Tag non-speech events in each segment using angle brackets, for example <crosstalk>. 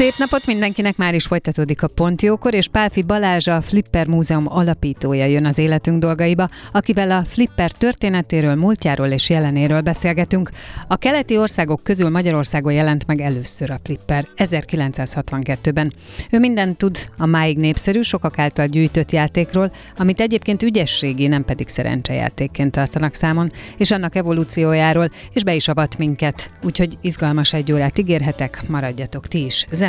Szép napot mindenkinek, már is folytatódik a Pontjókor, és Pálfi Balázs, a Flipper Múzeum alapítója jön az életünk dolgaiba, akivel a Flipper történetéről, múltjáról és jelenéről beszélgetünk. A keleti országok közül Magyarországon jelent meg először a Flipper 1962-ben. Ő mindent tud a máig népszerű, sokak által gyűjtött játékról, amit egyébként ügyességi, nem pedig szerencsejátékként tartanak számon, és annak evolúciójáról, és be is avat minket. Úgyhogy izgalmas egy órát ígérhetek, maradjatok ti is. Zen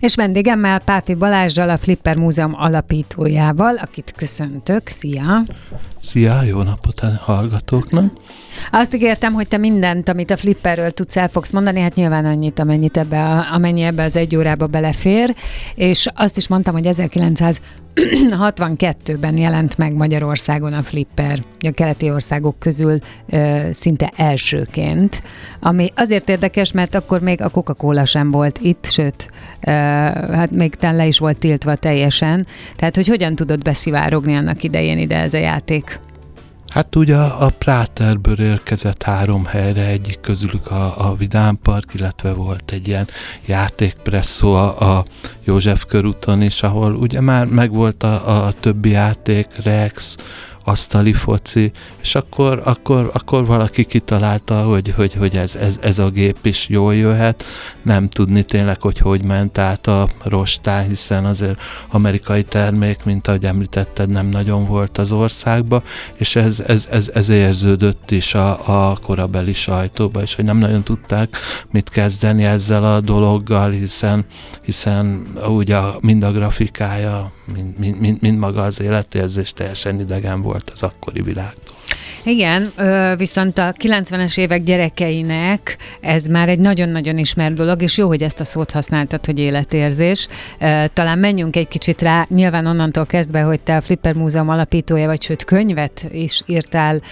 És vendégemmel Páfi Balázsjal, a Flipper Múzeum alapítójával, akit köszöntök. Szia! Szia, jó napot a hallgatóknak! Azt ígértem, hogy te mindent, amit a Flipperről tudsz, el fogsz mondani, hát nyilván annyit, amennyit ebbe a, amennyi ebbe az egy órába belefér, és azt is mondtam, hogy 1962-ben jelent meg Magyarországon a Flipper, a keleti országok közül ö, szinte elsőként, ami azért érdekes, mert akkor még a Coca-Cola sem volt itt, sőt, ö, hát még le is volt tiltva teljesen, tehát hogy hogyan tudod beszivárogni annak idején ide ez a játék? Hát ugye a, Práterből érkezett három helyre, egyik közülük a, a Vidám Park, illetve volt egy ilyen játékpresszó a, a József körúton is, ahol ugye már megvolt a, a többi játék, Rex, asztali foci, és akkor, akkor, akkor valaki kitalálta, hogy, hogy, hogy ez, ez, ez a gép is jól jöhet, nem tudni tényleg, hogy hogy ment át a rostán, hiszen azért amerikai termék, mint ahogy említetted, nem nagyon volt az országba, és ez, ez, ez, ez érződött is a, a korabeli sajtóba, és hogy nem nagyon tudták mit kezdeni ezzel a dologgal, hiszen, hiszen ugye mind a grafikája, mind, mind, mind, mind maga az életérzés teljesen idegen volt az akkori világtól. Igen, viszont a 90-es évek gyerekeinek ez már egy nagyon-nagyon ismert dolog, és jó, hogy ezt a szót használtad, hogy életérzés. Talán menjünk egy kicsit rá, nyilván onnantól kezdve, hogy te a Flipper Múzeum alapítója vagy, sőt könyvet is írtál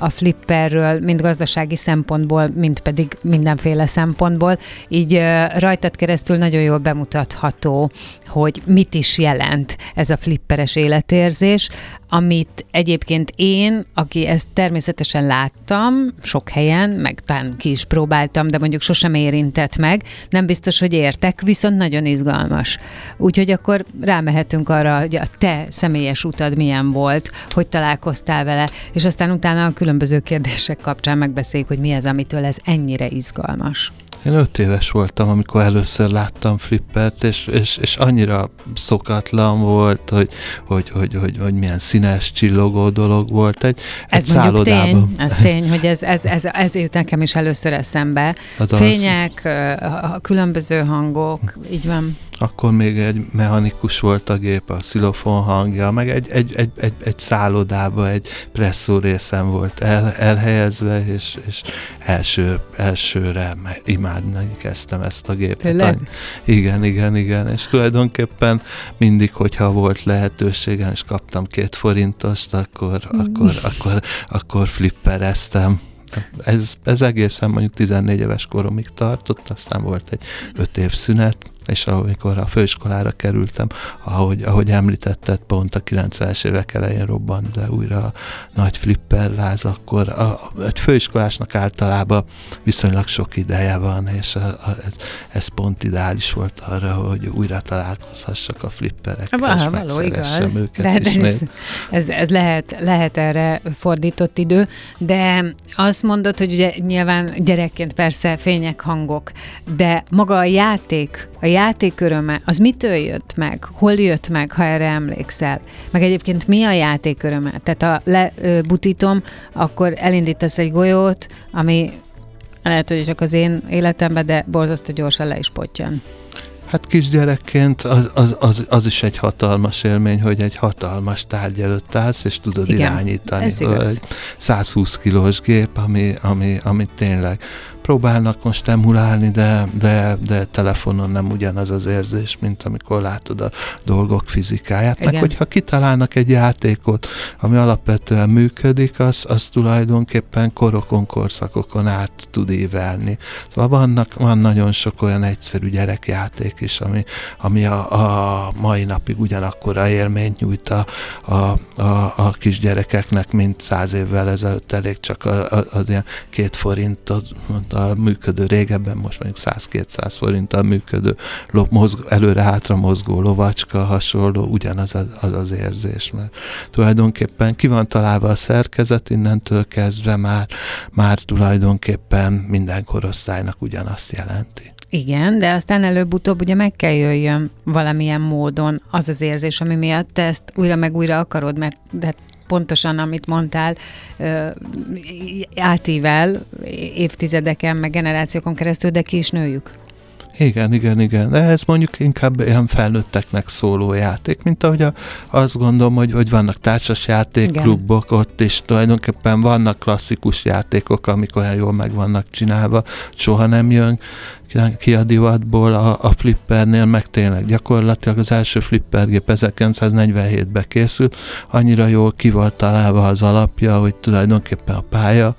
a Flipperről, mind gazdasági szempontból, mind pedig mindenféle szempontból, így rajtad keresztül nagyon jól bemutatható, hogy mit is jelent ez a flipperes életérzés, amit egyébként én, aki ezt természetesen láttam sok helyen, meg talán ki is próbáltam, de mondjuk sosem érintett meg, nem biztos, hogy értek, viszont nagyon izgalmas. Úgyhogy akkor rámehetünk arra, hogy a te személyes utad milyen volt, hogy találkoztál vele, és aztán utána a különböző kérdések kapcsán megbeszéljük, hogy mi az, amitől ez ennyire izgalmas. Én öt éves voltam, amikor először láttam Flippert, és, és, és annyira szokatlan volt, hogy, hogy, hogy, hogy, hogy milyen színes, csillogó dolog volt. Egy, ez egy mondjuk tény, ez tény, hogy ez, ez, ez, ez jut nekem is először eszembe. Hát Fények, az... különböző hangok, így van. Akkor még egy mechanikus volt a gép, a szilofon hangja, meg egy, egy, egy, egy, egy szállodába egy presszó részem volt el, elhelyezve, és, és első, elsőre imádni kezdtem ezt a gépet. Tényleg? Igen, igen, igen, és tulajdonképpen mindig, hogyha volt lehetőségem, és kaptam két forintost, akkor, mm. akkor, akkor, akkor flippereztem. Ez, ez egészen mondjuk 14 éves koromig tartott, aztán volt egy öt év szünet, és amikor a főiskolára kerültem, ahogy, ahogy említetted, pont a 90-es évek elején robbant de újra a nagy flipperláz, akkor a, egy főiskolásnak általában viszonylag sok ideje van, és a, a, ez, ez pont ideális volt arra, hogy újra találkozhassak a flipperekkel, és való igaz, őket de, de ez, ez, ez lehet, lehet erre fordított idő, de azt mondod, hogy ugye nyilván gyerekként persze fények, hangok, de maga a játék, a játék öröme, az mitől jött meg? Hol jött meg, ha erre emlékszel? Meg egyébként mi a játék öröme? Tehát ha lebutítom, akkor elindítasz egy golyót, ami lehet, hogy csak az én életemben, de borzasztó gyorsan le is potyan. Hát kisgyerekként az, az, az, az is egy hatalmas élmény, hogy egy hatalmas tárgy előtt állsz, és tudod Igen, irányítani. ez igaz. Egy 120 kilós gép, ami, ami, ami tényleg próbálnak most emulálni, de, de, de telefonon nem ugyanaz az érzés, mint amikor látod a dolgok fizikáját. Igen. Meg hogyha kitalálnak egy játékot, ami alapvetően működik, az, az tulajdonképpen korokon, korszakokon át tud ívelni. Szóval vannak, van nagyon sok olyan egyszerű gyerekjáték is, ami, ami a, a mai napig ugyanakkor a élményt nyújt a, a, a, a kisgyerekeknek, mint száz évvel ezelőtt elég csak a, a, az ilyen két forintot a működő régebben, most mondjuk 100-200 forinttal működő lo, mozgó, előre-hátra mozgó lovacska hasonló, ugyanaz az, az az érzés, mert tulajdonképpen ki van találva a szerkezet, innentől kezdve már, már tulajdonképpen minden korosztálynak ugyanazt jelenti. Igen, de aztán előbb-utóbb ugye meg kell jöjjön valamilyen módon az az érzés, ami miatt te ezt újra meg újra akarod, mert de pontosan, amit mondtál, átível évtizedeken, meg generációkon keresztül, de ki is nőjük. Igen, igen, igen. De ez mondjuk inkább ilyen felnőtteknek szóló játék, mint ahogy a, azt gondolom, hogy, hogy vannak társas játékklubok, ott is. Tulajdonképpen vannak klasszikus játékok, amik olyan jól meg vannak csinálva, soha nem jön ki a divatból a, a flippernél, meg tényleg gyakorlatilag az első flippergép 1947-ben készült, annyira jól ki volt találva az alapja, hogy tulajdonképpen a pálya,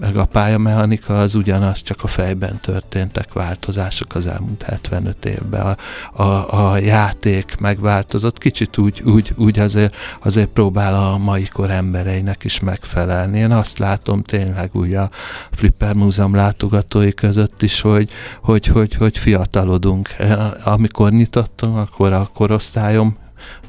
meg a pályamechanika az ugyanaz, csak a fejben történtek változások az elmúlt 75 évben. A, a, a játék megváltozott, kicsit úgy, úgy, úgy azért, azért próbál a mai kor embereinek is megfelelni. Én azt látom tényleg úgy a Flipper Múzeum látogatói között is, hogy, hogy, hogy, hogy fiatalodunk. Amikor nyitottam, akkor a korosztályom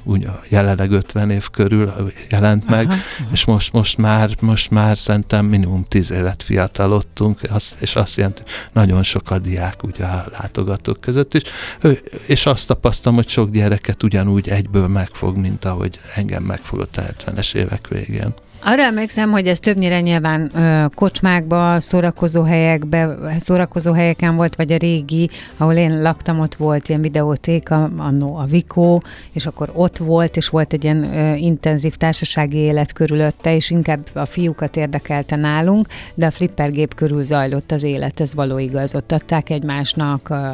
úgy jelenleg 50 év körül jelent meg, aha, aha. és most, most, már, most már szerintem minimum 10 évet fiatalodtunk, és azt jelenti, nagyon sok a diák ugye a látogatók között is, és azt tapasztalom, hogy sok gyereket ugyanúgy egyből megfog, mint ahogy engem megfogott a 70-es évek végén. Arra emlékszem, hogy ez többnyire nyilván ö, kocsmákba, szórakozó helyekbe, szórakozó helyeken volt, vagy a régi, ahol én laktam, ott volt ilyen videótéka, annó a Vikó, és akkor ott volt, és volt egy ilyen ö, intenzív társasági élet körülötte, és inkább a fiúkat érdekelte nálunk, de a flippergép körül zajlott az élet, ez való igaz. Ott adták egymásnak, ö,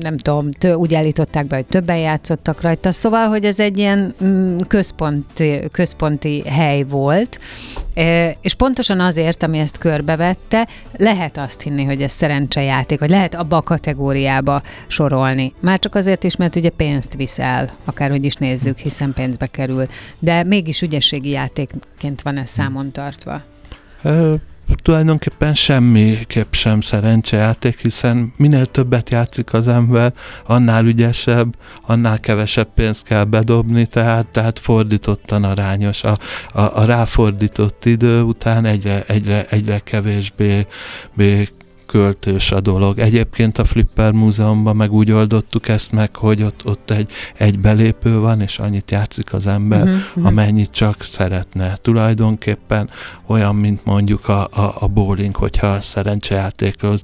nem tudom, tő, úgy állították be, hogy többen játszottak rajta, szóval, hogy ez egy ilyen mm, központi, központi hely volt, e, és pontosan azért, ami ezt körbevette, lehet azt hinni, hogy ez szerencsejáték, vagy lehet abba a kategóriába sorolni. Már csak azért is, mert ugye pénzt viszel, akárhogy is nézzük, hiszen pénzbe kerül, de mégis ügyességi játékként van ez számon tartva tulajdonképpen semmiképp sem szerencsejáték, hiszen minél többet játszik az ember, annál ügyesebb, annál kevesebb pénzt kell bedobni, tehát, tehát fordítottan arányos. A, a, a ráfordított idő után egyre, egyre, egyre kevésbé költős a dolog. Egyébként a Flipper Múzeumban meg úgy oldottuk ezt meg, hogy ott, ott egy, egy belépő van, és annyit játszik az ember, uh-huh, amennyit csak szeretne. Tulajdonképpen olyan, mint mondjuk a, a, a bowling, hogyha a szerencsejátékhoz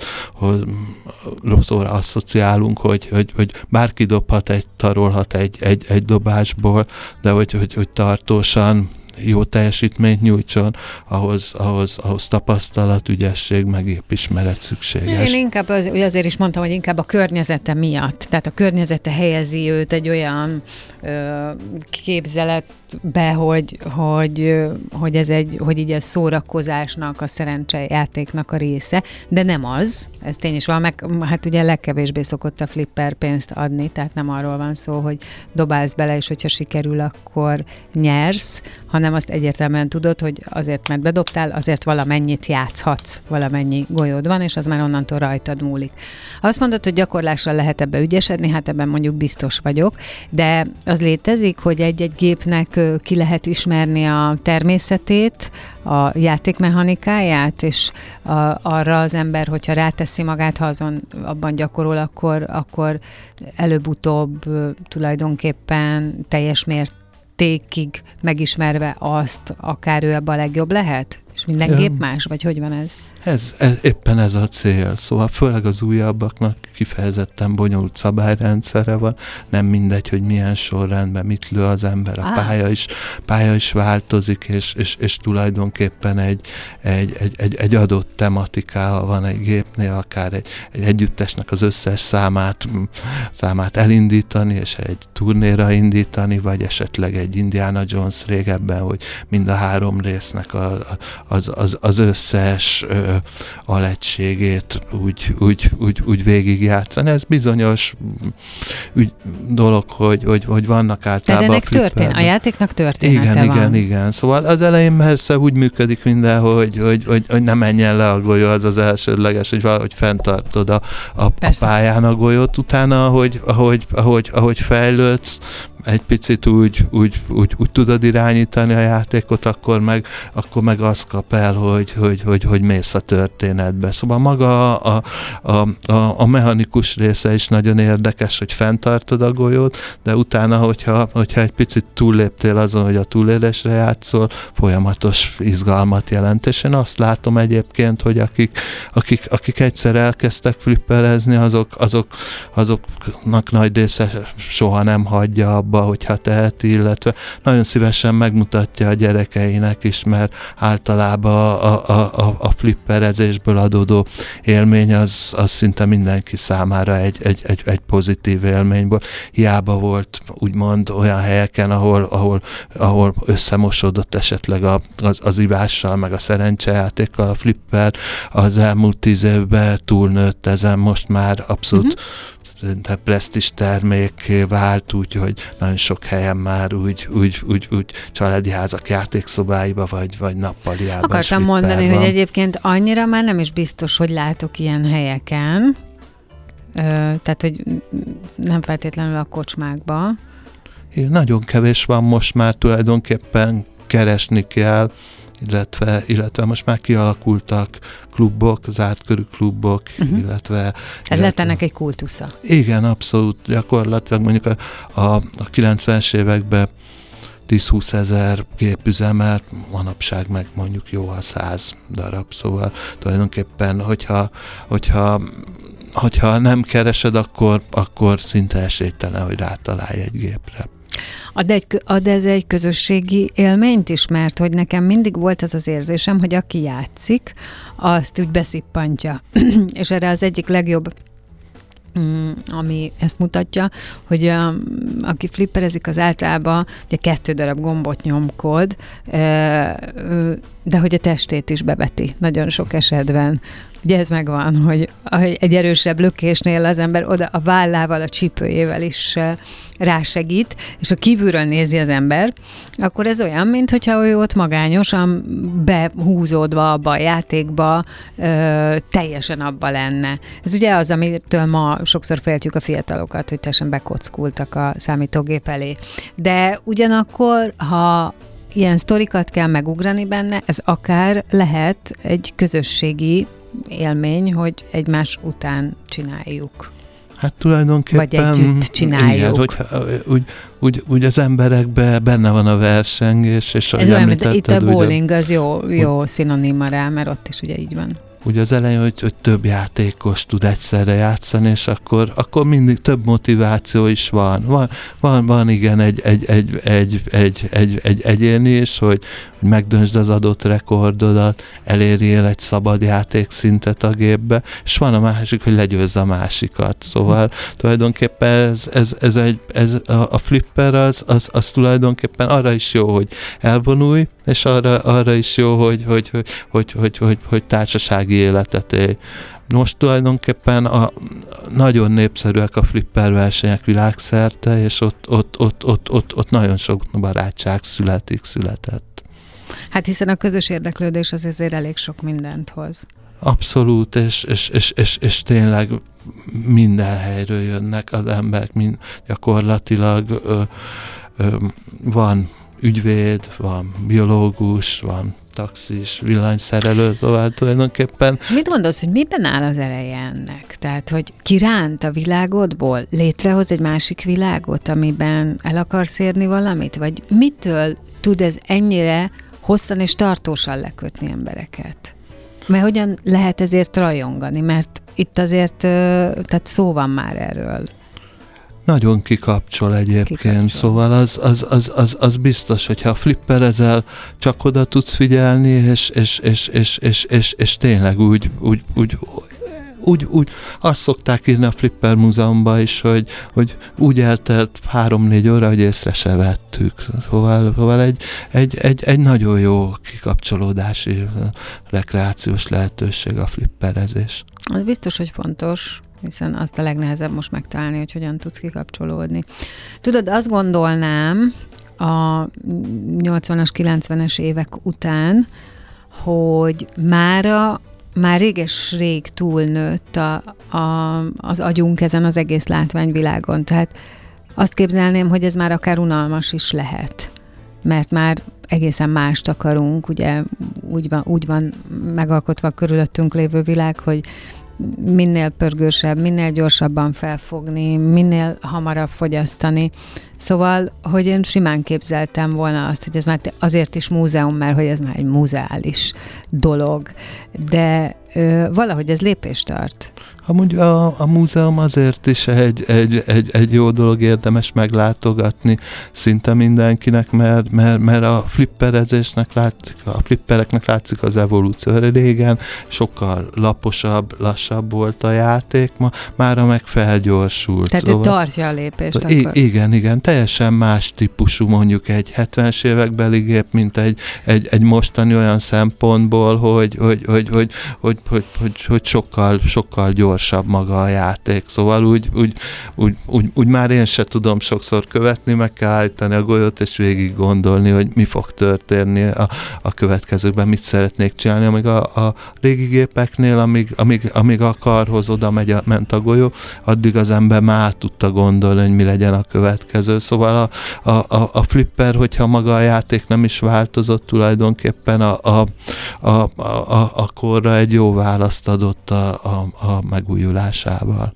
rosszóra asszociálunk, hogy, hogy, hogy bárki dobhat egy, tarolhat egy, egy, egy dobásból, de hogy, hogy, hogy tartósan jó teljesítményt nyújtson, ahhoz, ahhoz, ahhoz tapasztalat, ügyesség, meg épp ismeret szükséges. Én inkább az, azért is mondtam, hogy inkább a környezete miatt. Tehát a környezete helyezi őt egy olyan ö, képzeletbe, hogy, hogy, hogy, ez egy, hogy így a szórakozásnak, a szerencsejátéknak a része, de nem az, ez tény is van, meg hát ugye legkevésbé szokott a flipper pénzt adni, tehát nem arról van szó, hogy dobálsz bele, és hogyha sikerül, akkor nyersz, hanem azt egyértelműen tudod, hogy azért, mert bedobtál, azért valamennyit játszhatsz, valamennyi golyód van, és az már onnantól rajtad múlik. Azt mondod, hogy gyakorlással lehet ebbe ügyesedni, hát ebben mondjuk biztos vagyok, de az létezik, hogy egy-egy gépnek ki lehet ismerni a természetét, a játékmechanikáját, és a, arra az ember, hogyha ráteszi magát, ha azon abban gyakorol, akkor, akkor előbb-utóbb tulajdonképpen teljes mértékig megismerve azt, akár ő ebben a legjobb lehet? És minden ja. gép más, vagy hogy van ez? Ez, ez, éppen ez a cél. Szóval főleg az újabbaknak kifejezetten bonyolult szabályrendszere van, nem mindegy, hogy milyen sorrendben mit lő az ember, a pálya is, pálya is változik, és, és, és tulajdonképpen egy, egy, egy, egy, egy adott tematikával van egy gépnél, akár egy, egy együttesnek az összes számát, számát elindítani, és egy turnéra indítani, vagy esetleg egy Indiana Jones régebben, hogy mind a három résznek a, az, az, az összes ö, alegységét úgy, úgy, úgy, úgy végigjátszani. Ez bizonyos ügy, dolog, hogy, hogy, hogy vannak általában. Ennek történ, a játéknak története igen, van. Igen, igen, Szóval az elején persze úgy működik minden, hogy, hogy, hogy, hogy ne menjen le a golyó, az az elsődleges, hogy valahogy fenntartod a, a, a pályán a golyót, utána, ahogy, ahogy, ahogy, ahogy fejlődsz, egy picit úgy, úgy, úgy, úgy tudod irányítani a játékot, akkor meg, akkor meg azt kap el, hogy, hogy, hogy, hogy mész a történetbe. Szóval maga a, a, a, a mechanikus része is nagyon érdekes, hogy fenntartod a golyót, de utána, hogyha, hogyha egy picit túlléptél azon, hogy a túlélésre játszol, folyamatos izgalmat jelent. És én azt látom egyébként, hogy akik, akik, akik egyszer elkezdtek flipperezni, azok, azok, azoknak nagy része soha nem hagyja abba, hogyha teheti, illetve nagyon szívesen megmutatja a gyerekeinek is, mert általában a, a, a, a flipperezésből adódó élmény az, az szinte mindenki számára egy, egy, egy, egy pozitív élmény volt. Hiába volt úgymond olyan helyeken, ahol, ahol, ahol összemosódott esetleg a, az, az ivással, meg a szerencsejátékkal a flipper, az elmúlt tíz évben túlnőtt ezen, most már abszolút uh-huh de presztis termékké vált, úgyhogy nagyon sok helyen már úgy, úgy, úgy, úgy családi házak játékszobáiba, vagy, vagy nappaliában. Akartam mondani, hogy egyébként annyira már nem is biztos, hogy látok ilyen helyeken, tehát, hogy nem feltétlenül a kocsmákba. Nagyon kevés van most már tulajdonképpen keresni kell, illetve, illetve most már kialakultak klubok, zárt körű klubok, uh-huh. illetve... Illetve, lett ennek egy kultusza. Igen, abszolút. Gyakorlatilag mondjuk a, a, a 90-es években 10-20 ezer gép üzemelt, manapság meg mondjuk jó a 100 darab, szóval tulajdonképpen, hogyha, hogyha hogyha nem keresed, akkor, akkor szinte esélytelen, hogy rátalálj egy gépre. Ad, egy, ad ez egy közösségi élményt is, mert hogy nekem mindig volt az az érzésem, hogy aki játszik, azt úgy beszippantja. <clears throat> és erre az egyik legjobb mm, ami ezt mutatja, hogy a, aki flipperezik, az általában ugye kettő darab gombot nyomkod, de hogy a testét is beveti nagyon sok esetben. Ugye ez megvan, hogy egy erősebb lökésnél az ember oda a vállával, a csípőjével is rásegít, és ha kívülről nézi az ember, akkor ez olyan, mintha ő ott magányosan behúzódva abba a játékba, ö, teljesen abba lenne. Ez ugye az, amitől ma sokszor féltjük a fiatalokat, hogy teljesen bekockultak a számítógép elé. De ugyanakkor, ha ilyen sztorikat kell megugrani benne, ez akár lehet egy közösségi élmény, hogy egymás után csináljuk. Hát tulajdonképpen... Vagy együtt csináljuk. Igen, hogy, úgy, úgy, úgy az emberekben benne van a versengés, és Ez olyan, itt a bowling az jó, jó szinonima rá, mert ott is ugye így van. Ugye az elején, hogy, hogy több játékos tud egyszerre játszani, és akkor, akkor mindig több motiváció is van. Van, van, van igen egy, egy, egy, egy, egy, egy, egy egyéni is, hogy, hogy megdöntsd az adott rekordodat, elérjél egy szabad játékszintet a gépbe, és van a másik, hogy legyőzd a másikat. Szóval tulajdonképpen ez, ez, ez, egy, ez a, a flipper az, az, az tulajdonképpen arra is jó, hogy elvonulj, és arra, arra is jó, hogy, hogy, hogy, hogy, hogy, hogy, hogy társasági életet. Most tulajdonképpen a, nagyon népszerűek a flipper versenyek világszerte, és ott, ott, ott, ott, ott, ott nagyon sok barátság születik, született. Hát hiszen a közös érdeklődés az ezért elég sok mindent hoz. Abszolút, és, és, és, és, és tényleg minden helyről jönnek az emberek, mind, gyakorlatilag ö, ö, van ügyvéd, van biológus, van taxis, villanyszerelő, szóval tulajdonképpen. Mit gondolsz, hogy miben áll az eleje ennek? Tehát, hogy kiránt a világodból, létrehoz egy másik világot, amiben el akarsz érni valamit? Vagy mitől tud ez ennyire hosszan és tartósan lekötni embereket? Mert hogyan lehet ezért rajongani? Mert itt azért, tehát szó van már erről. Nagyon kikapcsol egyébként, kikapcsol. szóval az, az, az, az, az biztos, hogyha flipperezel, csak oda tudsz figyelni, és, és, és, és, és, és, és tényleg úgy, úgy, úgy úgy, úgy azt szokták írni a Flipper Múzeumban is, hogy, hogy úgy eltelt három-négy óra, hogy észre se vettük. Szóval, szóval egy, egy, egy, egy nagyon jó kikapcsolódási rekreációs lehetőség a flipperezés. Az biztos, hogy fontos, hiszen azt a legnehezebb most megtalálni, hogy hogyan tudsz kikapcsolódni. Tudod, azt gondolnám a 80-as, 90-es évek után, hogy mára már réges-rég túlnőtt a, a, az agyunk ezen az egész látványvilágon. Tehát azt képzelném, hogy ez már akár unalmas is lehet. Mert már egészen mást akarunk, ugye úgy van, úgy van megalkotva a körülöttünk lévő világ, hogy minél pörgősebb, minél gyorsabban felfogni, minél hamarabb fogyasztani. Szóval, hogy én simán képzeltem volna azt, hogy ez már azért is múzeum, mert hogy ez már egy múzeális dolog, de ö, valahogy ez lépést tart. Amúgy a, a múzeum azért is egy, egy, egy, egy jó dolog érdemes meglátogatni szinte mindenkinek, mert, mert, mert a flipperezésnek látszik, a flippereknek látszik az evolúció. Régen sokkal laposabb, lassabb volt a játék, ma mára meg felgyorsult. Tehát szóval, ő tartja a lépést. I- akkor. Igen, igen, teljesen más típusú mondjuk egy 70-es évekbeli gép, mint egy, egy, egy mostani olyan szempontból, hogy, hogy, hogy, hogy, hogy, hogy, hogy, hogy sokkal, sokkal gyorsabb gyorsabb maga a játék, szóval úgy, úgy, úgy, úgy, úgy már én se tudom sokszor követni, meg kell állítani a golyót, és végig gondolni, hogy mi fog történni a, a következőkben, mit szeretnék csinálni, amíg a, a régi gépeknél, amíg, amíg, amíg a karhoz oda megy a, ment a golyó, addig az ember már tudta gondolni, hogy mi legyen a következő. Szóval a, a, a, a flipper, hogyha maga a játék nem is változott, tulajdonképpen a, a, a, a, a, korra egy jó választ adott a, a, a meg megújulásával.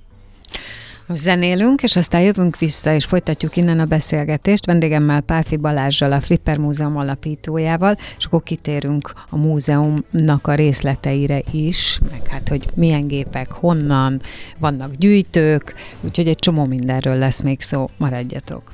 Most zenélünk, és aztán jövünk vissza, és folytatjuk innen a beszélgetést vendégemmel Pálfi Balázsjal, a Flipper Múzeum alapítójával, és akkor kitérünk a múzeumnak a részleteire is, meg hát, hogy milyen gépek, honnan, vannak gyűjtők, úgyhogy egy csomó mindenről lesz még szó, maradjatok!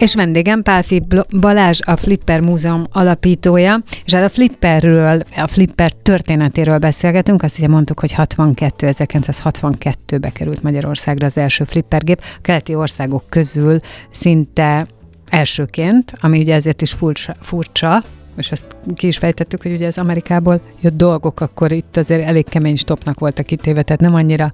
És vendégem Pálfi Balázs, a Flipper Múzeum alapítója, és hát a Flipperről, a Flipper történetéről beszélgetünk, azt ugye mondtuk, hogy 62, 1962-be került Magyarországra az első flippergép, a keleti országok közül szinte elsőként, ami ugye ezért is furcsa, furcsa és ezt ki is fejtettük, hogy ugye az Amerikából jött dolgok, akkor itt azért elég kemény stopnak voltak kitéve, tehát nem annyira,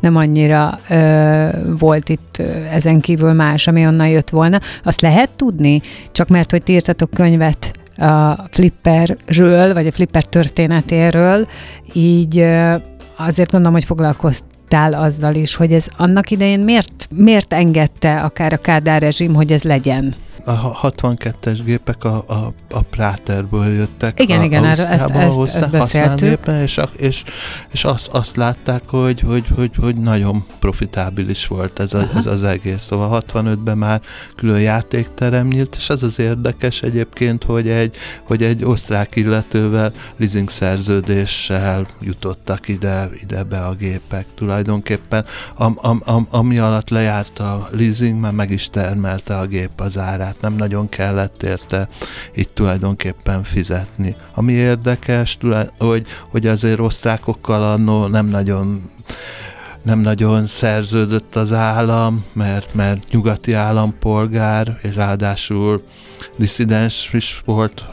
nem annyira ö, volt itt ö, ezen kívül más, ami onnan jött volna. Azt lehet tudni, csak mert hogy írtatok könyvet a flipperről, vagy a flipper történetéről, így azért gondolom, hogy foglalkoztál azzal is, hogy ez annak idején miért, miért engedte akár a Kádár rezsim, hogy ez legyen? A 62-es gépek a, a, a Praterből jöttek. Igen, a, igen, erről ezt, ezt, ezt beszéltük. Éppen, és, és, és azt, azt látták, hogy, hogy, hogy, hogy nagyon profitábilis volt ez, a, ez az egész. Szóval 65-ben már külön játékterem nyílt, és az az érdekes egyébként, hogy egy, hogy egy osztrák illetővel leasing szerződéssel jutottak ide, ide be a gépek. Tulajdonképpen am, am, am, ami alatt lejárt a leasing, már meg is termelte a gép az árát tehát nem nagyon kellett érte itt tulajdonképpen fizetni. Ami érdekes, hogy, hogy azért osztrákokkal annó nem nagyon nem nagyon szerződött az állam, mert, mert nyugati állampolgár, és ráadásul diszidens is volt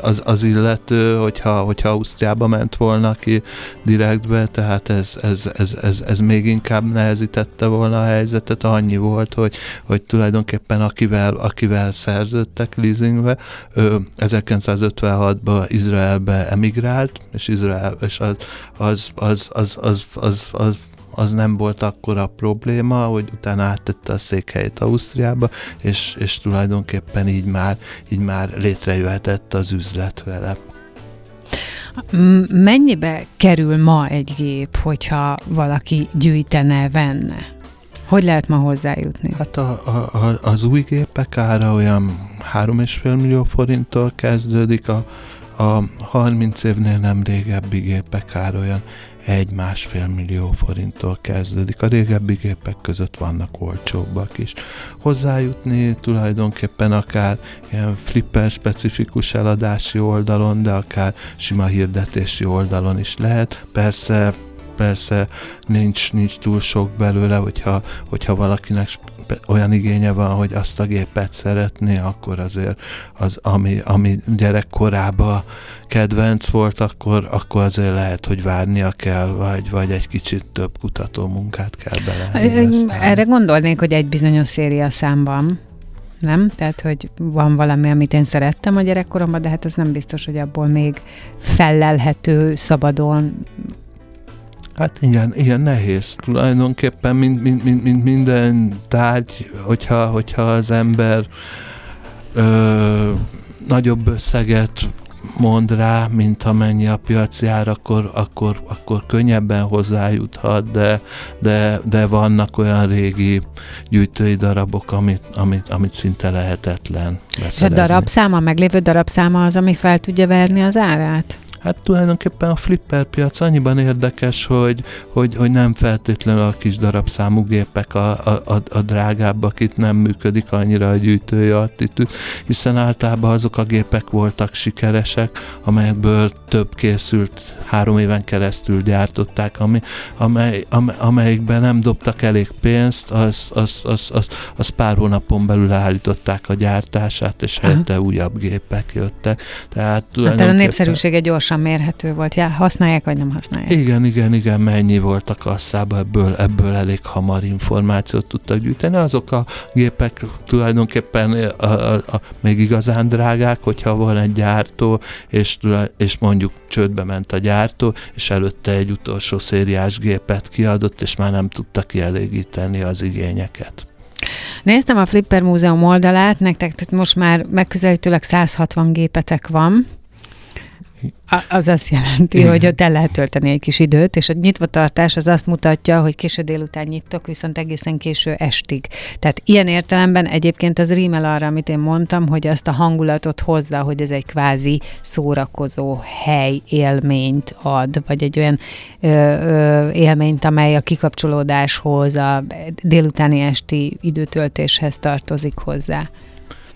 az, az illető, hogyha, hogyha Ausztriába ment volna ki direktbe, tehát ez, ez, ez, ez, ez még inkább nehezítette volna a helyzetet. Annyi volt, hogy, hogy tulajdonképpen akivel, akivel szerződtek leasingbe, ő 1956-ban Izraelbe emigrált, és Izrael, és az, az, az, az, az, az, az az nem volt akkora probléma, hogy utána áttette a székhelyét Ausztriába, és, és tulajdonképpen így már, így már létrejöhetett az üzlet vele. Mennyibe kerül ma egy gép, hogyha valaki gyűjtene, venne? Hogy lehet ma hozzájutni? Hát a, a, az új gépek ára olyan 3,5 millió forinttól kezdődik, a, a 30 évnél nem régebbi gépek ára olyan egy-másfél millió forinttól kezdődik. A régebbi gépek között vannak olcsóbbak is. Hozzájutni tulajdonképpen akár ilyen flipper specifikus eladási oldalon, de akár sima hirdetési oldalon is lehet. Persze persze nincs, nincs túl sok belőle, hogyha, hogyha valakinek olyan igénye van, hogy azt a gépet szeretné, akkor azért az, ami, ami gyerekkorában kedvenc volt, akkor, akkor azért lehet, hogy várnia kell, vagy, vagy egy kicsit több kutató munkát kell bele. Erre gondolnék, hogy egy bizonyos széria számban nem? Tehát, hogy van valami, amit én szerettem a gyerekkoromban, de hát ez nem biztos, hogy abból még fellelhető szabadon Hát igen, ilyen nehéz. Tulajdonképpen mint, mint, mint, mint minden tárgy, hogyha, hogyha az ember ö, nagyobb összeget mond rá, mint amennyi a piaci ár, akkor, akkor, akkor könnyebben hozzájuthat, de, de, de vannak olyan régi gyűjtői darabok, amit, amit, amit szinte lehetetlen beszerezni. És a darabszáma, meglévő darabszáma az, ami fel tudja verni az árát? Hát tulajdonképpen a flipper piac annyiban érdekes, hogy, hogy, hogy nem feltétlenül a kis darabszámú gépek a, a, a drágábbak, itt nem működik annyira a gyűjtői attitűd, hiszen általában azok a gépek voltak sikeresek, amelyekből több készült, három éven keresztül gyártották, ami, amely, amely, amelyikben nem dobtak elég pénzt, az, az, az, az, az pár hónapon belül állították a gyártását, és helyette újabb gépek jöttek. Tehát, hát a népszerűsége gyorsan gyorsan mérhető volt. Ja, használják, vagy nem használják? Igen, igen, igen, mennyi volt a kasszában, ebből, ebből elég hamar információt tudtak gyűjteni. Azok a gépek tulajdonképpen a, a, a, még igazán drágák, hogyha van egy gyártó, és, és mondjuk csődbe ment a gyártó, és előtte egy utolsó szériás gépet kiadott, és már nem tudta kielégíteni az igényeket. Néztem a Flipper Múzeum oldalát, nektek most már megközelítőleg 160 gépetek van, az azt jelenti, Igen. hogy ott el lehet tölteni egy kis időt, és a nyitvatartás az azt mutatja, hogy késő délután nyitok, viszont egészen késő estig. Tehát ilyen értelemben egyébként az rímel arra, amit én mondtam, hogy azt a hangulatot hozza, hogy ez egy kvázi szórakozó hely élményt ad, vagy egy olyan ö, ö, élményt, amely a kikapcsolódáshoz, a délutáni esti időtöltéshez tartozik hozzá.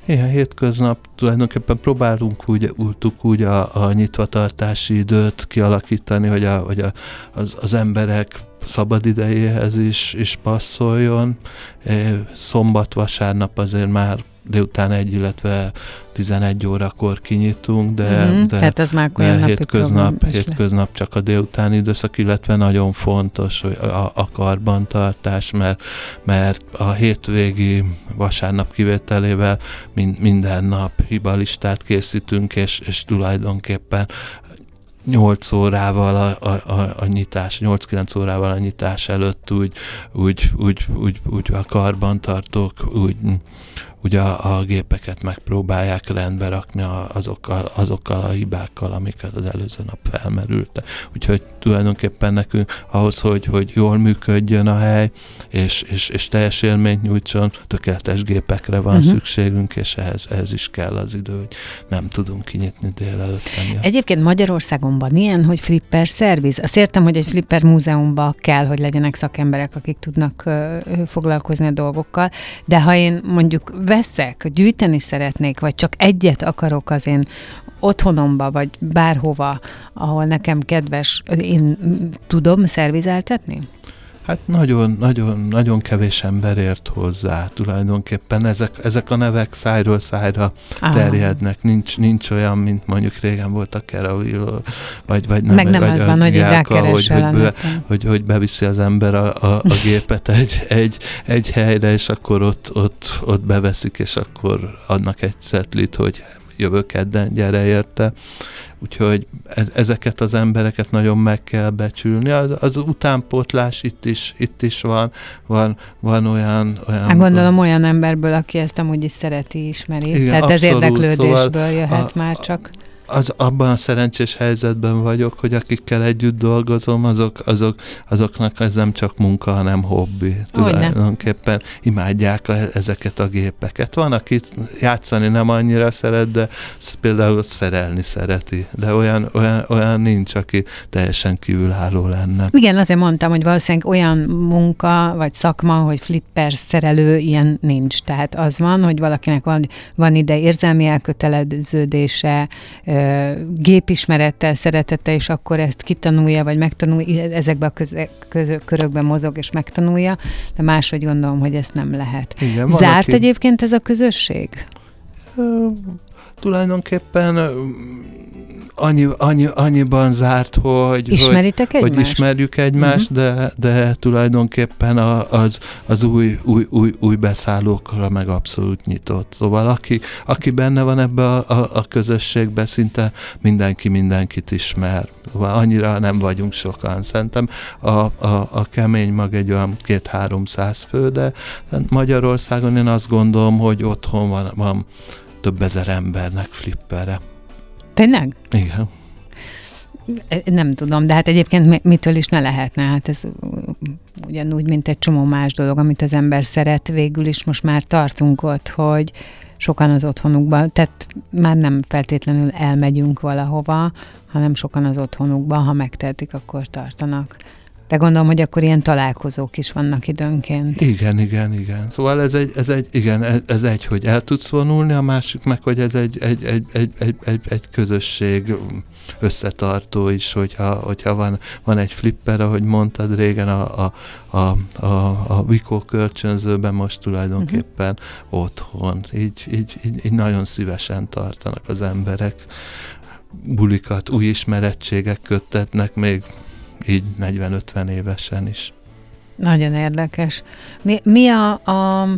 Igen, hétköznap tulajdonképpen próbálunk úgy, úgy, úgy a, a nyitvatartási időt kialakítani, hogy, a, hogy a, az, az emberek szabad idejéhez is, is passzoljon. Szombat, vasárnap azért már délután egy, illetve 11 órakor kinyitunk, de, Mhm, de, Tehát az már de hétköznap, hétköznap csak a délutáni időszak, illetve nagyon fontos hogy a, a karbantartás, mert, mert a hétvégi vasárnap kivételével mind, minden nap hibalistát készítünk, és, és tulajdonképpen 8 órával a, a, a, a nyitás, 8-9 órával a nyitás előtt úgy, úgy, úgy, úgy, úgy a karbantartók úgy, úgy a, a gépeket megpróbálják rendbe rakni a- azokkal, azokkal a hibákkal, amiket az előző nap felmerültek. Úgyhogy tulajdonképpen nekünk ahhoz, hogy, hogy jól működjön a hely, és, és, és teljes élményt nyújtson, tökéletes gépekre van uh-huh. szükségünk, és ehhez, ehhez is kell az idő, hogy nem tudunk kinyitni délelőtt. Egyébként Magyarországon van ilyen, hogy flipper szerviz. Azt értem, hogy egy flipper múzeumban kell, hogy legyenek szakemberek, akik tudnak ö, ö, foglalkozni a dolgokkal, de ha én mondjuk veszek, gyűjteni szeretnék, vagy csak egyet akarok az én otthonomba, vagy bárhova, ahol nekem kedves, én tudom szervizeltetni? Hát nagyon, nagyon, nagyon kevés ember ért hozzá. Tulajdonképpen ezek, ezek a nevek szájról szájra Á. terjednek. Nincs, nincs olyan, mint mondjuk régen volt a Caraville, vagy, vagy nem, Meg nem vagy az a van, hogy hogy, rákeresel hogy, be, neten. hogy, hogy beviszi az ember a, a, a gépet egy, egy, egy helyre, és akkor ott, ott, ott beveszik, és akkor adnak egy szetlit, hogy jövő kedden gyere érte. Úgyhogy e- ezeket az embereket nagyon meg kell becsülni. Az, az utánpótlás itt is, itt is van, van, van olyan... olyan Hát gondolom olyan emberből, aki ezt amúgy is szereti, ismeri. Igen, Tehát ez abszolút. érdeklődésből Szóval jöhet a- már csak. Az abban a szerencsés helyzetben vagyok, hogy akikkel együtt dolgozom, azok, azok, azoknak ez nem csak munka, hanem hobbi. Tulajdonképpen imádják a, ezeket a gépeket. Van, aki játszani nem annyira szeret, de például szerelni szereti. De olyan, olyan, olyan nincs, aki teljesen kívülálló lenne. Igen, azért mondtam, hogy valószínűleg olyan munka vagy szakma, hogy flipper szerelő, ilyen nincs. Tehát az van, hogy valakinek van, van ide érzelmi elköteleződése, gépismerettel, szeretete, és akkor ezt kitanulja, vagy megtanulja, ezekbe a köze, közö, körökben mozog és megtanulja, de máshogy gondolom, hogy ezt nem lehet. Igen, Zárt aki- egyébként ez a közösség? Ö, tulajdonképpen annyi, annyi, annyiban zárt, hogy, hogy, Ismeritek egymást? hogy ismerjük egymást, uh-huh. de, de tulajdonképpen a, az, az új, új, új, új beszállókra meg abszolút nyitott. Szóval aki, aki benne van ebbe a, a, a közösségbe, szinte mindenki mindenkit ismer. Szóval annyira nem vagyunk sokan. Szerintem a, a, a kemény mag egy olyan két-háromszáz fő, de Magyarországon én azt gondolom, hogy otthon van, van több ezer embernek flippere. Tényleg? Igen. Nem tudom, de hát egyébként mi- mitől is ne lehetne? Hát ez ugyanúgy, mint egy csomó más dolog, amit az ember szeret, végül is most már tartunk ott, hogy sokan az otthonukban, tehát már nem feltétlenül elmegyünk valahova, hanem sokan az otthonukban, ha megtehetik, akkor tartanak. De gondolom, hogy akkor ilyen találkozók is vannak időnként. Igen, igen, igen. Szóval ez egy, ez egy, igen, ez, ez egy, hogy el tudsz vonulni, a másik meg, hogy ez egy, egy, egy, egy, egy, egy, egy közösség összetartó is, hogyha, hogyha van, van egy flipper, ahogy mondtad régen, a, a, a, a, a Vico kölcsönzőben most tulajdonképpen uh-huh. otthon. Így, így, így, így nagyon szívesen tartanak az emberek bulikat, új ismerettségek köttetnek, még így 40-50 évesen is. Nagyon érdekes. Mi, mi a, a...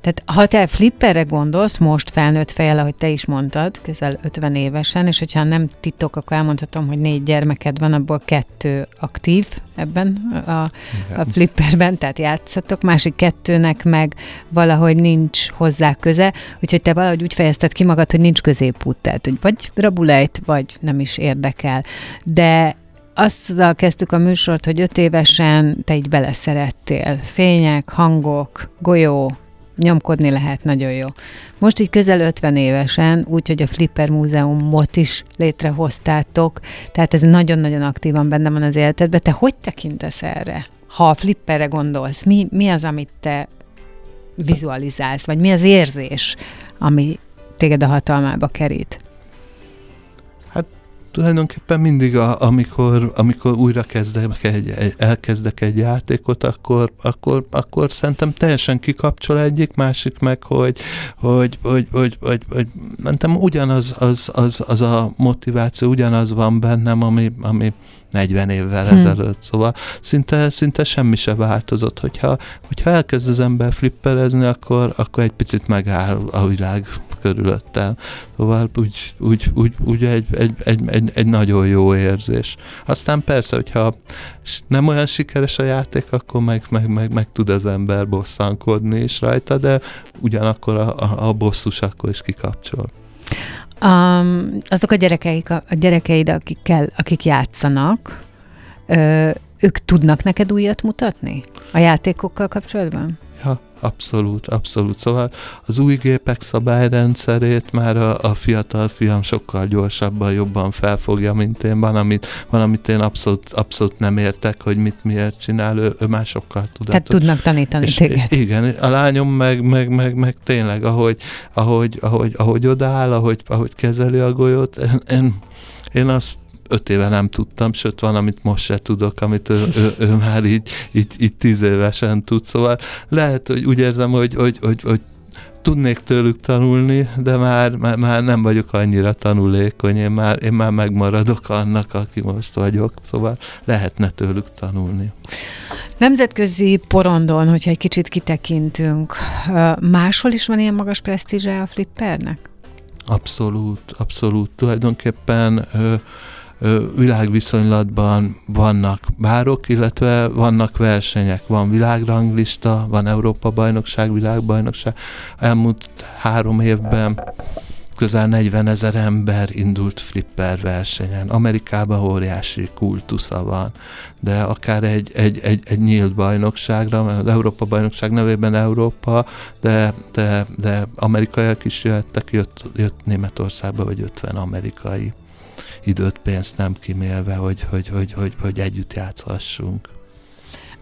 Tehát ha te flipperre gondolsz, most felnőtt fejjel, ahogy te is mondtad, közel 50 évesen, és hogyha nem titok, akkor elmondhatom, hogy négy gyermeked van, abból kettő aktív ebben a, a flipperben, tehát játszatok, másik kettőnek meg valahogy nincs hozzá köze, úgyhogy te valahogy úgy fejezted ki magad, hogy nincs középút, tehát hogy vagy rabulejt, vagy nem is érdekel. De azt kezdtük a műsort, hogy öt évesen te így beleszerettél. Fények, hangok, golyó, nyomkodni lehet, nagyon jó. Most így közel 50 évesen, úgyhogy a Flipper Múzeumot is létrehoztátok, tehát ez nagyon-nagyon aktívan benne van az életedben. Te hogy tekintesz erre? Ha a Flipperre gondolsz, mi, mi az, amit te vizualizálsz, vagy mi az érzés, ami téged a hatalmába kerít? Tulajdonképpen mindig, a, amikor, amikor újra kezdek egy, egy, elkezdek egy játékot, akkor, akkor, akkor szerintem teljesen kikapcsol egyik, másik meg, hogy, hogy, hogy, hogy, hogy, hogy mentem ugyanaz az, az, az a motiváció, ugyanaz van bennem, ami, ami 40 évvel hmm. ezelőtt, szóval szinte, szinte semmi se változott. Hogyha, hogyha elkezd az ember flipperezni, akkor, akkor egy picit megáll a világ körülöttem. Szóval úgy, úgy, úgy, úgy egy, egy, egy, egy, egy nagyon jó érzés. Aztán persze, hogyha nem olyan sikeres a játék, akkor meg, meg, meg, meg tud az ember bosszankodni is rajta, de ugyanakkor a, a, a bosszus akkor is kikapcsol. Um, azok a gyerekeik, a, gyerekeid, akikkel, akik játszanak, ö, ők tudnak neked újat mutatni a játékokkal kapcsolatban? Ja, abszolút, abszolút. Szóval az új gépek szabályrendszerét már a, a fiatal fiam sokkal gyorsabban, jobban felfogja, mint én. Van, amit, van, amit én abszolút, abszolút nem értek, hogy mit miért csinál, ő, ő már sokkal tudatos. Tehát tudnak tanítani és, téged. Igen, a lányom meg, meg, meg, meg tényleg, ahogy, ahogy, ahogy, ahogy odaáll, ahogy, ahogy kezeli a golyót, én, én, én azt öt éve nem tudtam, sőt van, amit most se tudok, amit ő, ő, ő már így, így, így tíz évesen tud, szóval lehet, hogy úgy érzem, hogy, hogy, hogy, hogy tudnék tőlük tanulni, de már, már, már nem vagyok annyira tanulékony, én már, én már megmaradok annak, aki most vagyok, szóval lehetne tőlük tanulni. Nemzetközi porondon, hogyha egy kicsit kitekintünk, máshol is van ilyen magas presztízse a flippernek? Abszolút, abszolút. Tulajdonképpen ö, világviszonylatban vannak bárok, illetve vannak versenyek. Van világranglista, van Európa-bajnokság, világbajnokság. Elmúlt három évben közel 40 ezer ember indult flipper versenyen. Amerikában óriási kultusza van, de akár egy, egy, egy, egy nyílt bajnokságra, mert az Európa bajnokság nevében Európa, de, de, de amerikaiak is jöttek, jött, jött Németországba, vagy 50 amerikai időt, pénzt nem kimélve, hogy, hogy, hogy, hogy, hogy együtt játszhassunk.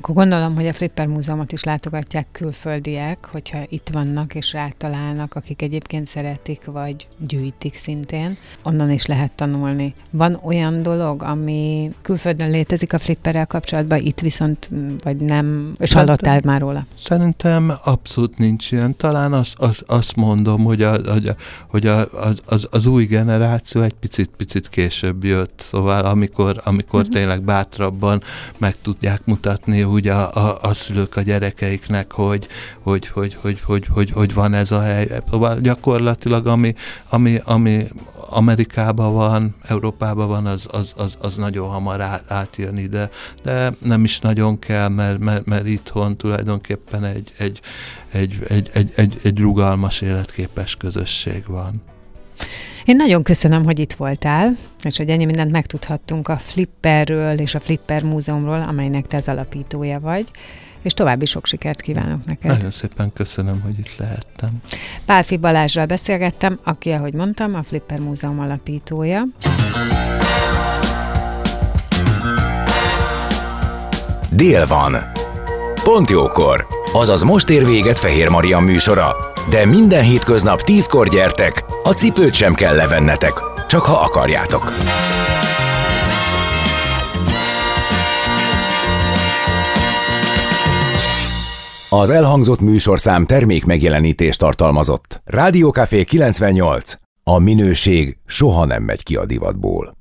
Akkor gondolom, hogy a Flipper Múzeumot is látogatják külföldiek, hogyha itt vannak és rátalálnak, akik egyébként szeretik, vagy gyűjtik szintén. Onnan is lehet tanulni. Van olyan dolog, ami külföldön létezik a Flipperrel kapcsolatban, itt viszont vagy nem, és hallottál már róla? Szerintem abszolút nincs ilyen. Talán azt, az, azt mondom, hogy, a, hogy, a, hogy a, az, az, az új generáció egy picit, picit később jött, szóval amikor, amikor uh-huh. tényleg bátrabban meg tudják mutatni úgy a, a, a szülők a gyerekeiknek, hogy, hogy, hogy, hogy, hogy, hogy, hogy van ez a hely. Szóval gyakorlatilag ami, ami, ami Amerikában van, Európában van, az, az, az, az nagyon hamar át, átjön ide, de nem is nagyon kell, mert, mert, mert itthon tulajdonképpen egy, egy, egy, egy, egy, egy, egy rugalmas, életképes közösség van. Én nagyon köszönöm, hogy itt voltál, és hogy ennyi mindent megtudhattunk a Flipperről és a Flipper Múzeumról, amelynek te az alapítója vagy, és további sok sikert kívánok neked. Nagyon szépen köszönöm, hogy itt lehettem. Pálfi Balázsral beszélgettem, aki, ahogy mondtam, a Flipper Múzeum alapítója. Dél van. Pont jókor. Azaz most ér véget Fehér Maria műsora. De minden hétköznap tízkor gyertek, a cipőt sem kell levennetek, csak ha akarjátok. Az elhangzott műsorszám termék megjelenítést tartalmazott. Rádiókafé 98. A minőség soha nem megy ki a divatból.